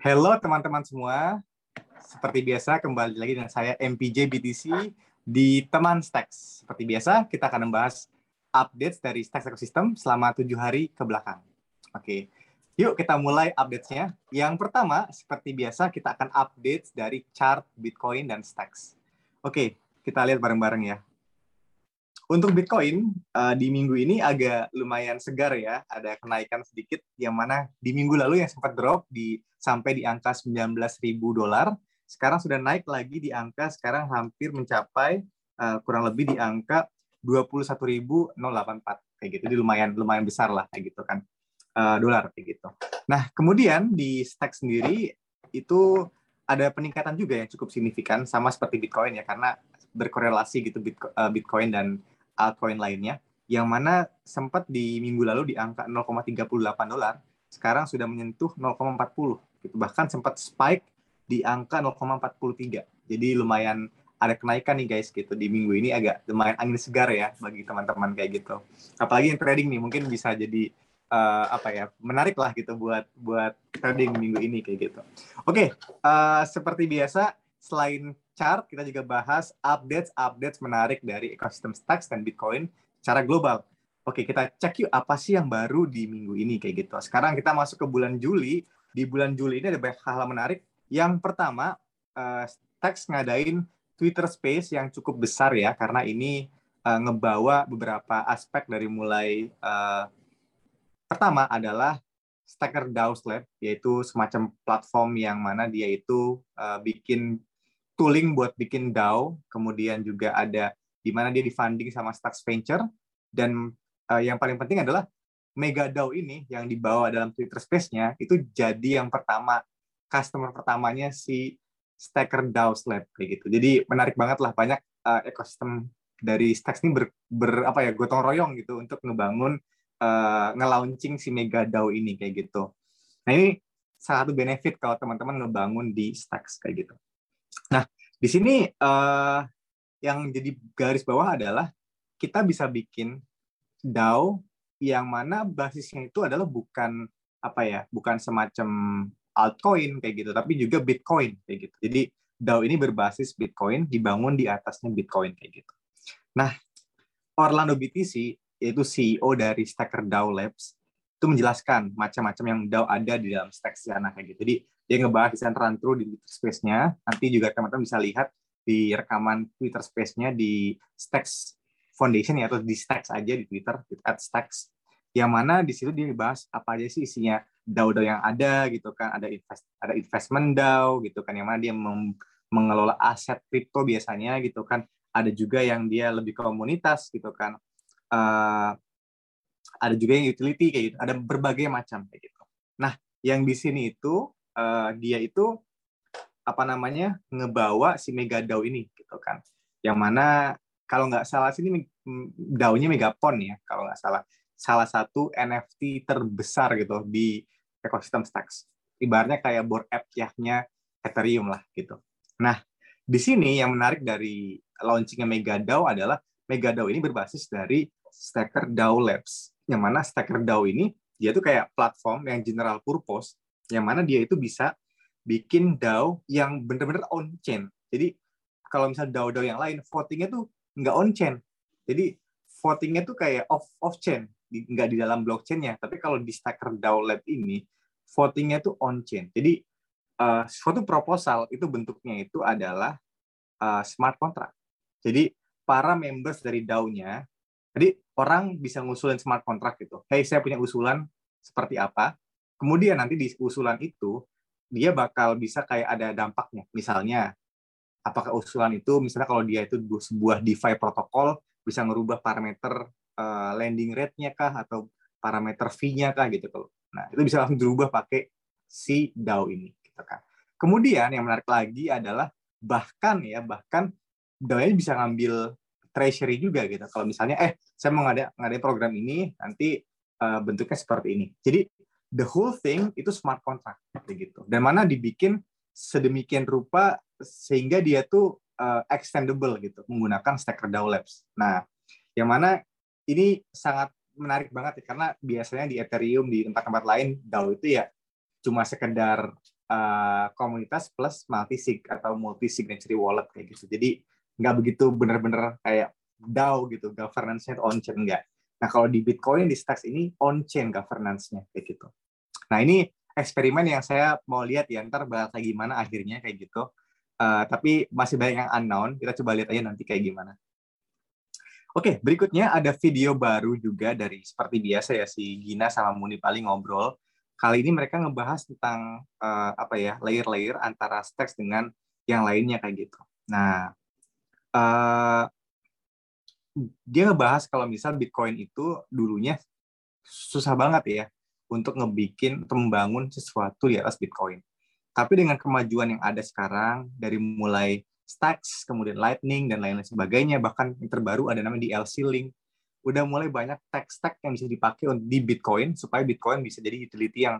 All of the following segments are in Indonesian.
Halo teman-teman semua. Seperti biasa kembali lagi dengan saya MPJ BTC di Teman Stacks. Seperti biasa kita akan membahas updates dari Stacks Ecosystem selama tujuh hari ke belakang. Oke, yuk kita mulai updates-nya. Yang pertama, seperti biasa kita akan update dari chart Bitcoin dan Stacks. Oke, kita lihat bareng-bareng ya. Untuk Bitcoin uh, di minggu ini agak lumayan segar ya, ada kenaikan sedikit yang mana di minggu lalu yang sempat drop di sampai di angka 19.000 dolar, sekarang sudah naik lagi di angka sekarang hampir mencapai uh, kurang lebih di angka 21.084 kayak gitu. Jadi lumayan lumayan besar lah kayak gitu kan. Uh, dolar kayak gitu. Nah, kemudian di stack sendiri itu ada peningkatan juga yang cukup signifikan sama seperti Bitcoin ya karena berkorelasi gitu Bitcoin dan altcoin lainnya, yang mana sempat di minggu lalu di angka 0,38 dolar, sekarang sudah menyentuh 0,40. Gitu. Bahkan sempat spike di angka 0,43. Jadi lumayan ada kenaikan nih guys gitu di minggu ini agak lumayan angin segar ya bagi teman-teman kayak gitu. Apalagi yang trading nih mungkin bisa jadi uh, apa ya menarik lah gitu buat buat trading minggu ini kayak gitu. Oke, okay, uh, seperti biasa selain chart, kita juga bahas updates-updates menarik dari ekosistem Stacks dan Bitcoin secara global. Oke, kita cek yuk apa sih yang baru di minggu ini kayak gitu. Sekarang kita masuk ke bulan Juli. Di bulan Juli ini ada banyak hal, -hal menarik. Yang pertama, uh, ngadain Twitter Space yang cukup besar ya, karena ini uh, ngebawa beberapa aspek dari mulai uh, pertama adalah Stacker DAO Lab, yaitu semacam platform yang mana dia itu uh, bikin tooling buat bikin DAO, kemudian juga ada di mana dia difunding sama Stacks Venture, dan uh, yang paling penting adalah Mega DAO ini yang dibawa dalam Twitter Space-nya itu jadi yang pertama customer pertamanya si Stacker DAO Lab kayak gitu. Jadi menarik banget lah banyak uh, ekosistem dari Stacks ini ber, ber apa ya gotong royong gitu untuk ngebangun uh, nge-launching si Mega DAO ini kayak gitu. Nah ini salah satu benefit kalau teman-teman ngebangun di Stacks kayak gitu. Di sini uh, yang jadi garis bawah adalah kita bisa bikin DAO yang mana basisnya itu adalah bukan apa ya, bukan semacam altcoin kayak gitu, tapi juga Bitcoin kayak gitu. Jadi DAO ini berbasis Bitcoin, dibangun di atasnya Bitcoin kayak gitu. Nah, Orlando BTC yaitu CEO dari Stacker DAO Labs itu menjelaskan macam-macam yang DAO ada di dalam stack sana kayak gitu. Jadi dia ngebahas di run through di Twitter Space-nya. Nanti juga teman-teman bisa lihat di rekaman Twitter Space-nya di Stacks Foundation ya atau di Stacks aja di Twitter at Stacks yang mana di situ dia bahas apa aja sih isinya DAO-DAO yang ada gitu kan. Ada invest ada investment DAO gitu kan yang mana dia mengelola aset kripto biasanya gitu kan. Ada juga yang dia lebih komunitas gitu kan. Uh, ada juga yang utility kayak gitu. Ada berbagai macam kayak gitu. Nah yang di sini itu uh, dia itu apa namanya ngebawa si Mega DAO ini gitu kan. Yang mana kalau nggak salah sini DAO-nya Megapon ya kalau nggak salah salah satu NFT terbesar gitu di ekosistem Stacks. Ibaratnya kayak board app nya Ethereum lah gitu. Nah, di sini yang menarik dari launchingnya Mega DAO adalah Mega DAO ini berbasis dari Stacker DAO Labs. Yang mana Stacker DAO ini dia tuh kayak platform yang general purpose yang mana dia itu bisa bikin DAO yang benar-benar on chain. Jadi kalau misalnya DAO-DAO yang lain votingnya tuh nggak on chain. Jadi votingnya tuh kayak off off chain, nggak di dalam blockchainnya. Tapi kalau di Stacker DAO Lab ini votingnya tuh on chain. Jadi uh, suatu proposal itu bentuknya itu adalah uh, smart contract. Jadi para members dari DAO-nya, jadi orang bisa ngusulin smart contract gitu. Hey, saya punya usulan seperti apa? Kemudian nanti di usulan itu dia bakal bisa kayak ada dampaknya. Misalnya apakah usulan itu misalnya kalau dia itu sebuah DeFi protokol bisa merubah parameter uh, lending rate-nya kah atau parameter fee-nya kah gitu kalau. Nah, itu bisa langsung dirubah pakai si DAO ini gitu kan. Kemudian yang menarik lagi adalah bahkan ya bahkan DAO ini bisa ngambil treasury juga gitu. Kalau misalnya eh saya mau ngadain ngadain program ini nanti uh, bentuknya seperti ini. Jadi the whole thing itu smart contract gitu dan mana dibikin sedemikian rupa sehingga dia tuh uh, extendable gitu menggunakan Stacker DAO Labs. Nah, yang mana ini sangat menarik banget ya karena biasanya di Ethereum di tempat-tempat lain DAO itu ya cuma sekedar uh, komunitas plus multi sig atau multi signatory wallet kayak gitu. Jadi nggak begitu benar-benar kayak DAO gitu, governance-nya on chain enggak. Nah, kalau di Bitcoin di Stacks ini on chain governance-nya kayak gitu. Nah, ini eksperimen yang saya mau lihat ya ntar bakal gimana akhirnya kayak gitu. Uh, tapi masih banyak yang unknown. Kita coba lihat aja nanti kayak gimana. Oke, berikutnya ada video baru juga dari seperti biasa ya si Gina sama Muni paling ngobrol. Kali ini mereka ngebahas tentang uh, apa ya layer-layer antara stacks dengan yang lainnya kayak gitu. Nah, uh, dia ngebahas kalau misal Bitcoin itu dulunya susah banget ya untuk ngebikin atau membangun sesuatu di atas Bitcoin. Tapi dengan kemajuan yang ada sekarang dari mulai Stacks, kemudian Lightning, dan lain-lain sebagainya. Bahkan yang terbaru ada namanya DLC Link. Udah mulai banyak tech-stack yang bisa dipakai di Bitcoin, supaya Bitcoin bisa jadi utility yang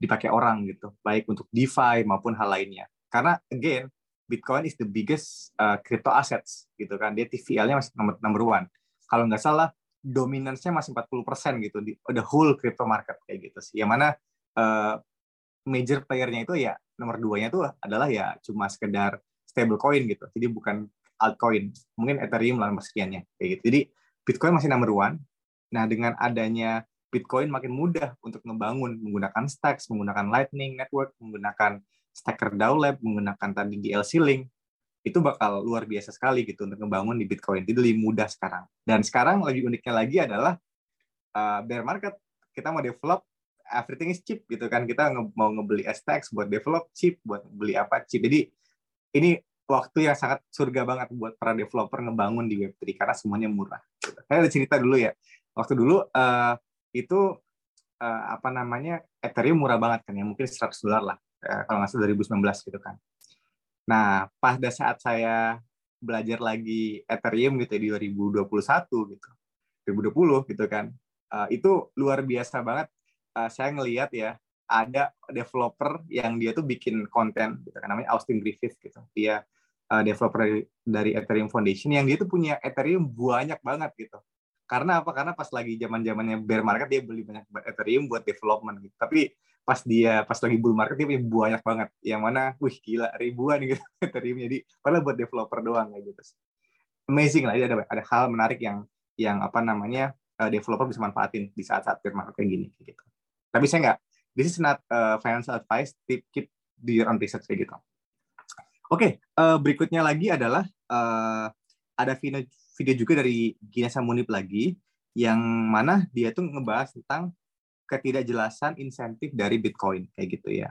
dipakai orang gitu. Baik untuk DeFi maupun hal lainnya. Karena, again, Bitcoin is the biggest uh, crypto assets gitu kan. Dia TVL-nya masih nomor number one. Kalau nggak salah, dominance-nya masih 40% gitu di the whole crypto market kayak gitu sih. Yang mana uh, major player-nya itu ya nomor duanya itu adalah ya cuma sekedar stable coin gitu. Jadi bukan altcoin. Mungkin Ethereum lah sekiannya kayak gitu. Jadi Bitcoin masih number one. Nah, dengan adanya Bitcoin makin mudah untuk membangun menggunakan Stacks, menggunakan Lightning Network, menggunakan Stacker DAO Lab, menggunakan tadi DLC Link, itu bakal luar biasa sekali gitu untuk membangun di Bitcoin. Jadi lebih mudah sekarang. Dan sekarang lebih uniknya lagi adalah uh, bear market. Kita mau develop everything is cheap gitu kan. Kita mau ngebeli Stacks buat develop cheap, buat beli apa cheap. Jadi ini waktu yang sangat surga banget buat para developer ngebangun di Web3 karena semuanya murah. Saya ada cerita dulu ya. Waktu dulu uh, itu uh, apa namanya Ethereum murah banget kan ya, mungkin 100 dolar lah kalau nggak salah 2019 gitu kan. Nah, pada saat saya belajar lagi Ethereum gitu ya, di 2021 gitu, 2020 gitu kan, uh, itu luar biasa banget. Uh, saya ngelihat ya, ada developer yang dia tuh bikin konten gitu kan namanya Austin Griffith gitu dia uh, developer dari, dari Ethereum Foundation yang dia tuh punya Ethereum banyak banget gitu karena apa karena pas lagi zaman zamannya bear market dia beli banyak Ethereum buat development gitu tapi pas dia pas lagi bull market dia banyak banget. Yang mana wih gila ribuan gitu. Ethereum jadi padahal buat developer doang kayak gitu. Amazing lah ada ada hal menarik yang yang apa namanya uh, developer bisa manfaatin di saat-saat bear market kayak gini gitu. Tapi saya nggak this is not uh, financial advice tip keep do your own research kayak gitu. Oke okay, uh, berikutnya lagi adalah uh, ada video juga dari Gina Samunip lagi yang mana dia tuh ngebahas tentang ketidakjelasan insentif dari Bitcoin kayak gitu ya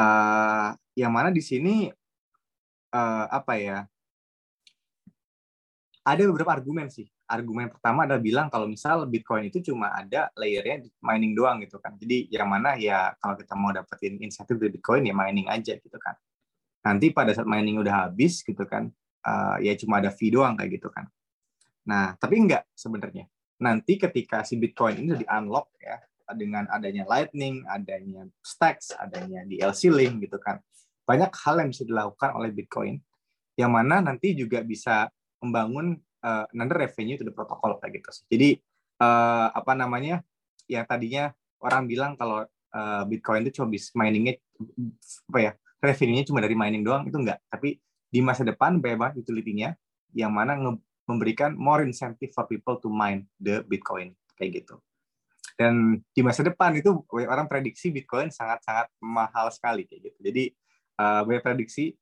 uh, yang mana di sini uh, apa ya ada beberapa argumen sih argumen pertama adalah bilang kalau misal Bitcoin itu cuma ada layernya mining doang gitu kan. Jadi yang mana ya kalau kita mau dapetin insentif dari Bitcoin ya mining aja gitu kan. Nanti pada saat mining udah habis gitu kan, uh, ya cuma ada fee doang kayak gitu kan. Nah, tapi enggak sebenarnya. Nanti ketika si Bitcoin ini udah di-unlock ya, dengan adanya Lightning, adanya Stacks, adanya DLC Link gitu kan. Banyak hal yang bisa dilakukan oleh Bitcoin yang mana nanti juga bisa membangun uh, another revenue to the protocol kayak gitu. Jadi uh, apa namanya yang tadinya orang bilang kalau uh, Bitcoin itu cuma bisa miningnya apa ya revenue-nya cuma dari mining doang itu enggak. Tapi di masa depan bebas utility-nya yang mana memberikan more incentive for people to mine the Bitcoin kayak gitu. Dan di masa depan itu orang prediksi Bitcoin sangat-sangat mahal sekali kayak gitu. Jadi uh, banyak prediksi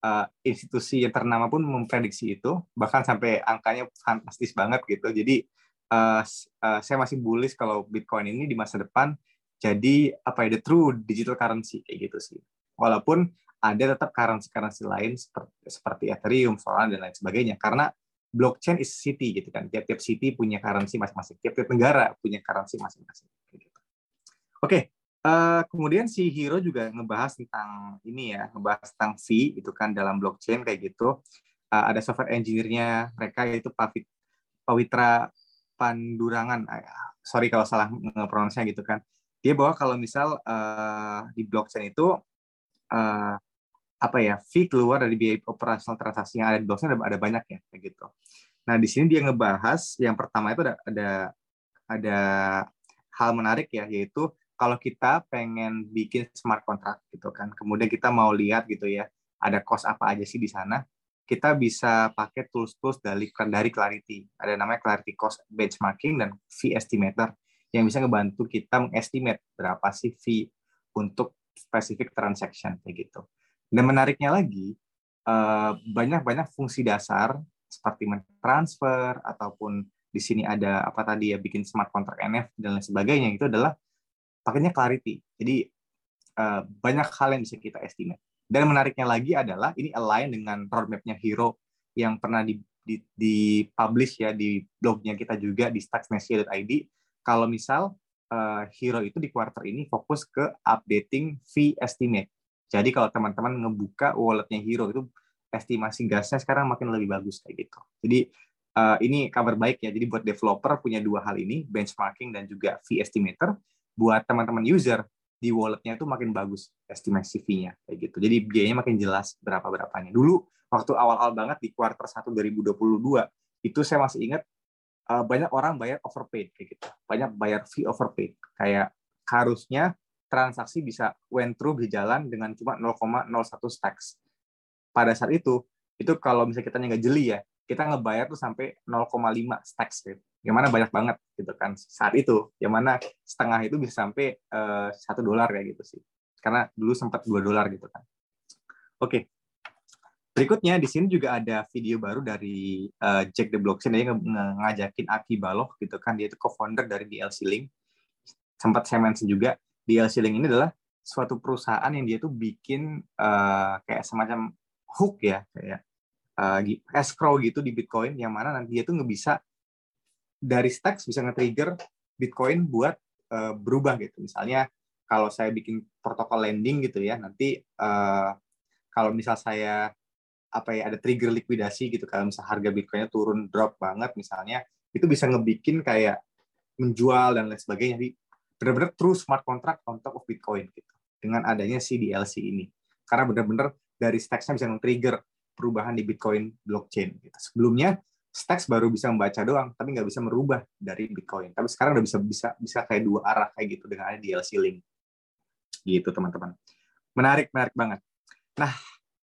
uh, institusi yang ternama pun memprediksi itu bahkan sampai angkanya fantastis banget gitu. Jadi uh, uh, saya masih bullish kalau Bitcoin ini di masa depan jadi apa ya the true digital currency kayak gitu sih. Walaupun ada tetap currency-currency lain seperti, seperti Ethereum, Solana dan lain sebagainya. Karena blockchain is city gitu kan tiap-tiap city punya currency masing-masing tiap-tiap negara punya currency masing-masing gitu. Oke, Uh, kemudian si Hero juga ngebahas tentang ini ya, ngebahas tentang fee itu kan dalam blockchain kayak gitu. Uh, ada software engineer-nya mereka yaitu Pavit, Pawitra Pandurangan. Uh, sorry kalau salah ngepronounce gitu kan. Dia bahwa kalau misal uh, di blockchain itu uh, apa ya fee keluar dari biaya operasional transaksi yang ada di blockchain ada, ada banyak ya kayak gitu. Nah di sini dia ngebahas yang pertama itu ada ada ada hal menarik ya yaitu kalau kita pengen bikin smart contract gitu kan, kemudian kita mau lihat gitu ya, ada cost apa aja sih di sana, kita bisa pakai tools-tools dari dari Clarity. Ada namanya Clarity Cost Benchmarking dan Fee Estimator yang bisa ngebantu kita mengestimate berapa sih fee untuk spesifik transaction kayak gitu. Dan menariknya lagi, eh, banyak-banyak fungsi dasar seperti transfer ataupun di sini ada apa tadi ya bikin smart contract NFT dan lain sebagainya itu adalah pakainya Clarity. Jadi eh, banyak hal yang bisa kita estimate. Dan menariknya lagi adalah ini align dengan roadmap-nya Hero yang pernah di, di, di publish ya di blognya kita juga di stacksnesia.id. Kalau misal uh, Hero itu di quarter ini fokus ke updating fee estimate. Jadi kalau teman-teman ngebuka walletnya Hero itu estimasi gasnya sekarang makin lebih bagus kayak gitu. Jadi uh, ini kabar baik ya. Jadi buat developer punya dua hal ini, benchmarking dan juga fee estimator. Buat teman-teman user di walletnya itu makin bagus estimasi fee-nya kayak gitu. Jadi biayanya makin jelas berapa berapanya. Dulu waktu awal-awal banget di kuartal 1 2022 itu saya masih ingat uh, banyak orang bayar overpaid kayak gitu. Banyak bayar fee overpaid. Kayak harusnya transaksi bisa went through berjalan dengan cuma 0,01 stacks. Pada saat itu, itu kalau misalnya kita nggak jeli ya, kita ngebayar tuh sampai 0,5 stacks gitu. Yang mana banyak banget gitu kan saat itu. Yang mana setengah itu bisa sampai eh, satu uh, dolar kayak gitu sih. Karena dulu sempat dua dolar gitu kan. Oke. Okay. berikutnya di sini juga ada video baru dari uh, Jack the Blockchain dia ng ngajakin Aki Baloh gitu kan. Dia itu co-founder dari DLC Link. Sempat saya mention juga DLC Link ini adalah suatu perusahaan yang dia tuh bikin uh, kayak semacam hook ya kayak uh, escrow gitu di Bitcoin yang mana nanti dia tuh nggak bisa dari stacks bisa nge-trigger Bitcoin buat uh, berubah gitu. Misalnya kalau saya bikin protokol lending gitu ya, nanti uh, kalau misal saya apa ya ada trigger likuidasi gitu kalau misal harga Bitcoinnya turun drop banget misalnya itu bisa ngebikin kayak menjual dan lain sebagainya. Jadi benar-benar true smart contract on top of Bitcoin gitu dengan adanya si DLC ini. Karena benar-benar dari stacks-nya bisa nge-trigger perubahan di Bitcoin blockchain. Gitu. Sebelumnya Stacks baru bisa membaca doang, tapi nggak bisa merubah dari Bitcoin. Tapi sekarang udah bisa bisa bisa kayak dua arah kayak gitu dengan ada DLC link. Gitu teman-teman. Menarik, menarik banget. Nah,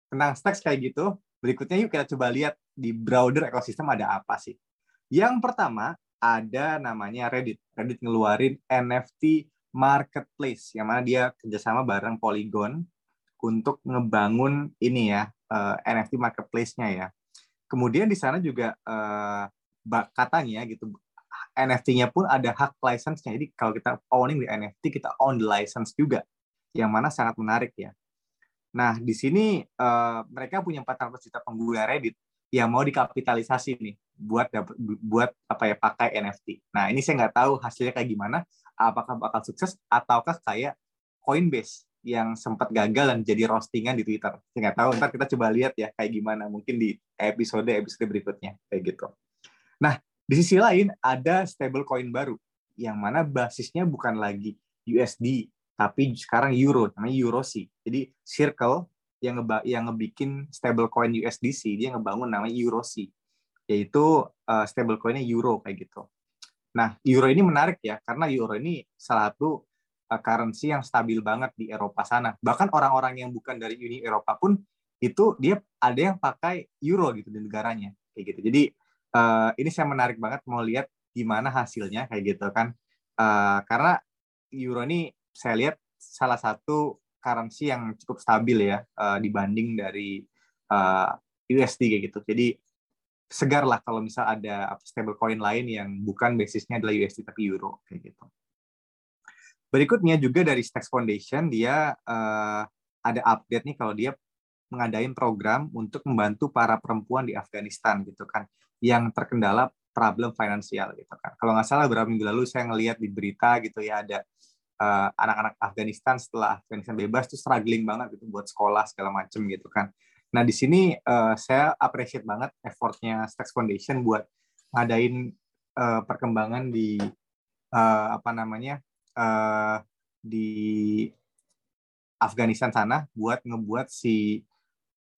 tentang Stacks kayak gitu, berikutnya yuk kita coba lihat di browser ekosistem ada apa sih. Yang pertama ada namanya Reddit. Reddit ngeluarin NFT marketplace yang mana dia kerjasama bareng Polygon untuk ngebangun ini ya uh, eh, NFT marketplace-nya ya. Kemudian di sana juga uh, katanya gitu NFT-nya pun ada hak license-nya. Jadi kalau kita owning di NFT, kita own the license juga, yang mana sangat menarik ya. Nah, di sini uh, mereka punya 400 juta pengguna Reddit yang mau dikapitalisasi nih buat buat apa ya pakai NFT. Nah, ini saya nggak tahu hasilnya kayak gimana, apakah bakal sukses ataukah kayak Coinbase yang sempat gagal dan jadi roastingan di Twitter. Saya nggak tahu, ntar kita coba lihat ya kayak gimana mungkin di episode-episode berikutnya kayak gitu. Nah, di sisi lain ada stablecoin baru yang mana basisnya bukan lagi USD tapi sekarang euro namanya EuroC. Jadi Circle yang ngeba yang ngebikin stablecoin USDC dia ngebangun namanya EuroC yaitu uh, stablecoinnya euro kayak gitu. Nah, euro ini menarik ya karena euro ini salah satu uh, currency yang stabil banget di Eropa sana. Bahkan orang-orang yang bukan dari Uni Eropa pun itu dia ada yang pakai euro gitu di negaranya kayak gitu. Jadi uh, ini saya menarik banget mau lihat gimana hasilnya kayak gitu kan. Uh, karena euro ini saya lihat salah satu currency yang cukup stabil ya uh, dibanding dari uh, USD kayak gitu. Jadi segar lah kalau misal ada stable coin lain yang bukan basisnya adalah USD tapi euro kayak gitu. Berikutnya juga dari Stacks Foundation dia uh, ada update nih kalau dia mengadain program untuk membantu para perempuan di Afghanistan gitu kan yang terkendala problem finansial gitu kan. Kalau nggak salah beberapa minggu lalu saya ngelihat di berita gitu ya ada uh, anak-anak Afghanistan setelah Afghanistan bebas tuh struggling banget gitu buat sekolah segala macem gitu kan. Nah di sini uh, saya appreciate banget effortnya Stacks Foundation buat ngadain uh, perkembangan di uh, apa namanya uh, di Afghanistan sana buat ngebuat si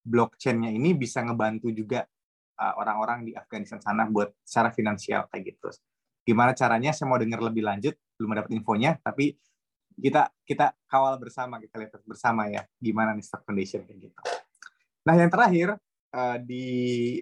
blockchain-nya ini bisa ngebantu juga uh, orang-orang di Afghanistan sana buat secara finansial kayak gitu. Gimana caranya? Saya mau dengar lebih lanjut, belum dapat infonya, tapi kita kita kawal bersama kita lihat bersama ya gimana nih stock condition kayak gitu nah yang terakhir uh, di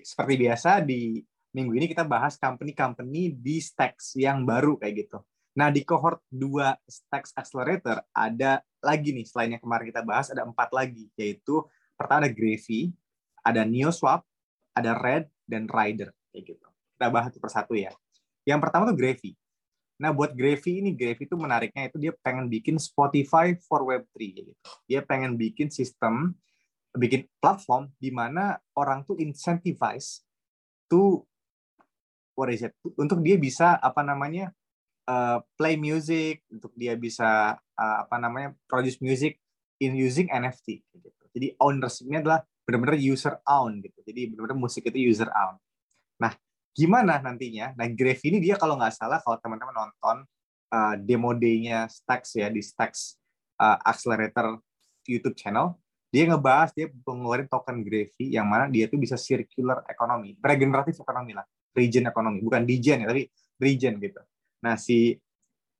seperti biasa di minggu ini kita bahas company-company di Stacks yang baru kayak gitu. Nah di cohort 2 Stacks Accelerator ada lagi nih selain yang kemarin kita bahas ada empat lagi. Yaitu pertama ada Gravy ada NeoSwap ada Red dan Rider kayak gitu. Kita bahas satu persatu ya. Yang pertama tuh Gravy. Nah, buat Gravy ini, Gravy itu menariknya itu dia pengen bikin Spotify for Web3 gitu. Dia pengen bikin sistem, bikin platform di mana orang tuh incentivize to what is it? Untuk dia bisa apa namanya? Uh, play music, untuk dia bisa uh, apa namanya? produce music in using NFT gitu. Jadi ownership-nya adalah benar-benar user own gitu. Jadi benar-benar musik itu user own. Nah, gimana nantinya? Nah, Grave ini dia kalau nggak salah kalau teman-teman nonton uh, demo day-nya Stacks ya di Stacks uh, Accelerator YouTube channel, dia ngebahas dia mengeluarkan token Gravy yang mana dia itu bisa circular economy, regeneratif ekonomi lah, region ekonomi, bukan degen ya, tapi region gitu. Nah, si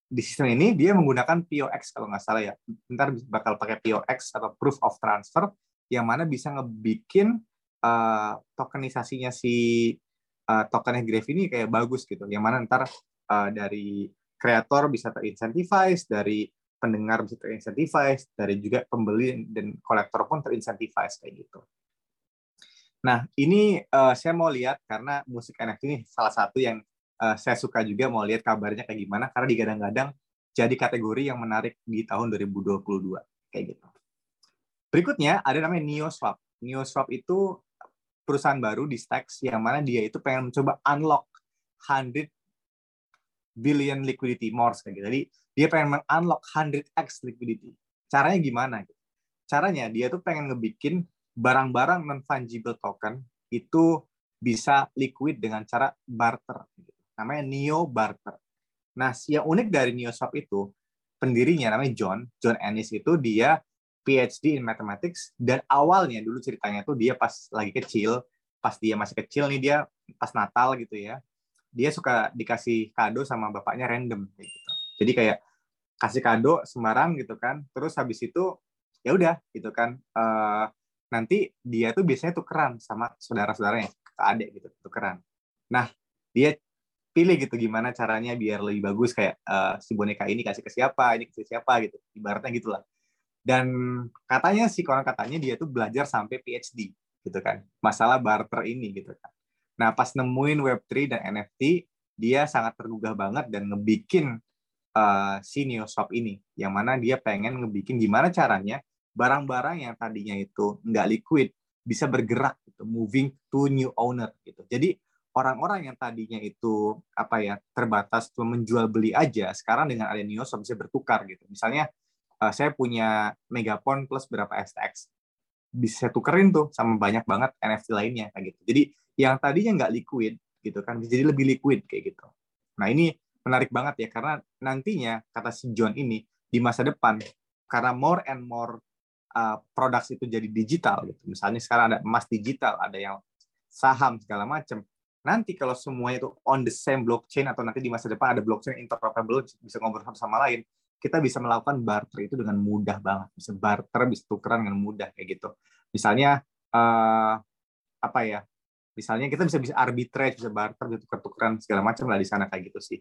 di sistem ini dia menggunakan POX kalau nggak salah ya. Ntar bakal pakai POX atau proof of transfer yang mana bisa ngebikin uh, tokenisasinya si uh, tokennya Grave ini kayak bagus gitu. Yang mana ntar uh, dari kreator bisa terincentivize, dari pendengar bisa terincentivize, dari juga pembeli dan kolektor pun terincentivize kayak gitu. Nah, ini uh, saya mau lihat karena musik NFT ini salah satu yang uh, saya suka juga mau lihat kabarnya kayak gimana karena digadang-gadang jadi kategori yang menarik di tahun 2022 kayak gitu. Berikutnya ada namanya NeoSwap. NeoSwap itu perusahaan baru di Stacks yang mana dia itu pengen mencoba unlock 100 billion liquidity more kayak gitu. Jadi dia pengen mengunlock 100x liquidity. Caranya gimana? Caranya dia tuh pengen ngebikin barang-barang non fungible token itu bisa liquid dengan cara barter. Gitu. Namanya Neo Barter. Nah, yang unik dari NeoSwap itu pendirinya namanya John, John Ennis itu dia PhD in Mathematics dan awalnya dulu ceritanya tuh dia pas lagi kecil, pas dia masih kecil nih dia pas Natal gitu ya, dia suka dikasih kado sama bapaknya random kayak gitu. Jadi kayak kasih kado sembarang gitu kan, terus habis itu ya udah gitu kan. Uh, nanti dia tuh biasanya tukeran sama saudara-saudaranya, ke adik gitu, tukeran. Nah, dia pilih gitu gimana caranya biar lebih bagus kayak uh, si boneka ini kasih ke siapa, ini kasih siapa gitu. Ibaratnya gitulah dan katanya sih konon katanya dia tuh belajar sampai PhD gitu kan masalah barter ini gitu kan nah pas nemuin Web3 dan NFT dia sangat tergugah banget dan ngebikin uh, si NeoSwap ini yang mana dia pengen ngebikin gimana caranya barang-barang yang tadinya itu nggak liquid bisa bergerak gitu moving to new owner gitu jadi orang-orang yang tadinya itu apa ya terbatas cuma menjual beli aja sekarang dengan ada NeoSwap bisa bertukar gitu misalnya uh, saya punya Megapon plus berapa STX bisa tukerin tuh sama banyak banget NFT lainnya kayak gitu. Jadi yang tadinya nggak liquid gitu kan jadi lebih liquid kayak gitu. Nah ini menarik banget ya karena nantinya kata si John ini di masa depan karena more and more uh, produk itu jadi digital gitu. Misalnya sekarang ada emas digital, ada yang saham segala macam. Nanti kalau semuanya itu on the same blockchain atau nanti di masa depan ada blockchain interoperable bisa ngobrol satu sama lain, kita bisa melakukan barter itu dengan mudah banget. Bisa barter, bisa tukeran dengan mudah kayak gitu. Misalnya uh, apa ya? Misalnya kita bisa bisa arbitrage, bisa barter, bisa tuker-tukeran segala macam lah di sana kayak gitu sih.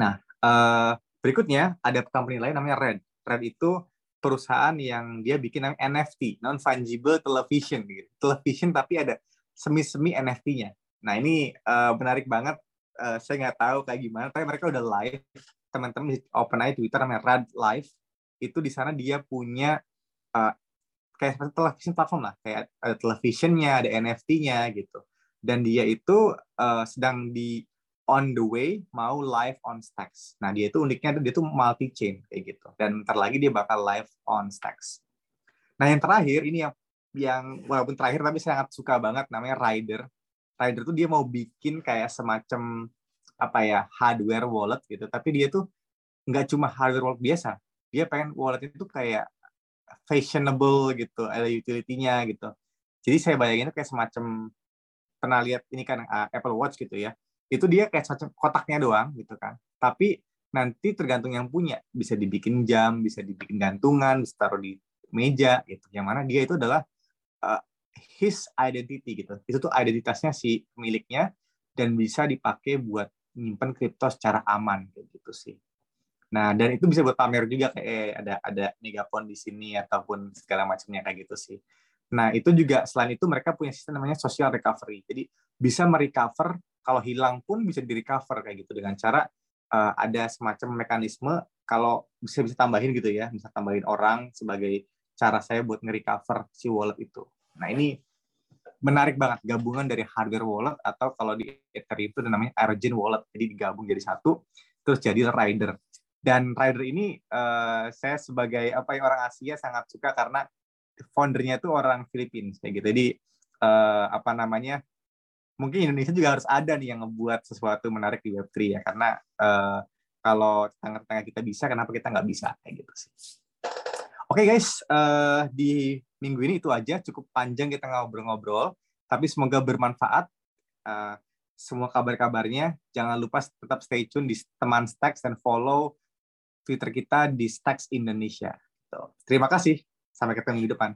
Nah, uh, berikutnya ada company lain namanya Red. Red itu perusahaan yang dia bikin namanya NFT, non fungible television gitu. Television tapi ada semi-semi NFT-nya. Nah, ini uh, menarik banget. Uh, saya nggak tahu kayak gimana, tapi mereka udah live teman-teman open aja Twitter namanya Rad Live itu di sana dia punya kayak seperti television platform lah kayak ada televisionnya ada NFT-nya gitu dan dia itu uh, sedang di on the way mau live on Stacks. Nah dia itu uniknya dia tuh multi chain kayak gitu dan ntar lagi dia bakal live on Stacks. Nah yang terakhir ini yang yang walaupun terakhir tapi saya sangat suka banget namanya Rider. Rider tuh dia mau bikin kayak semacam apa ya hardware wallet gitu tapi dia tuh nggak cuma hardware wallet biasa dia pengen wallet itu kayak fashionable gitu ada utility-nya gitu. Jadi saya bayangin kayak semacam pernah lihat ini kan uh, Apple Watch gitu ya. Itu dia kayak semacam kotaknya doang gitu kan. Tapi nanti tergantung yang punya. Bisa dibikin jam bisa dibikin gantungan bisa taruh di meja gitu. Yang mana dia itu adalah uh, his identity gitu. Itu tuh identitasnya si pemiliknya dan bisa dipakai buat nyimpen kripto secara aman gitu sih nah dan itu bisa buat pamer juga kayak eh, ada ada megapon di sini ataupun segala macamnya kayak gitu sih. Nah itu juga selain itu mereka punya sistem namanya social recovery. Jadi bisa merecover kalau hilang pun bisa di recover kayak gitu. Dengan cara uh, ada semacam mekanisme kalau bisa bisa tambahin gitu ya. Bisa tambahin orang sebagai cara saya buat nge-recover si wallet itu. Nah ini menarik banget gabungan dari hardware wallet atau kalau di Ethereum itu namanya Origin wallet. Jadi digabung jadi satu terus jadi rider dan rider ini uh, saya sebagai apa ya orang Asia sangat suka karena foundernya itu orang Filipina kayak gitu. Jadi uh, apa namanya mungkin Indonesia juga harus ada nih yang ngebuat sesuatu menarik di Web3 ya. Karena uh, kalau tengah-tengah kita bisa kenapa kita nggak bisa? Kayak gitu sih. Oke okay, guys uh, di minggu ini itu aja. Cukup panjang kita ngobrol-ngobrol. Tapi semoga bermanfaat. Uh, semua kabar-kabarnya. Jangan lupa tetap stay tune di teman Stacks dan follow Twitter kita di Stacks Indonesia. Terima kasih. Sampai ketemu di depan.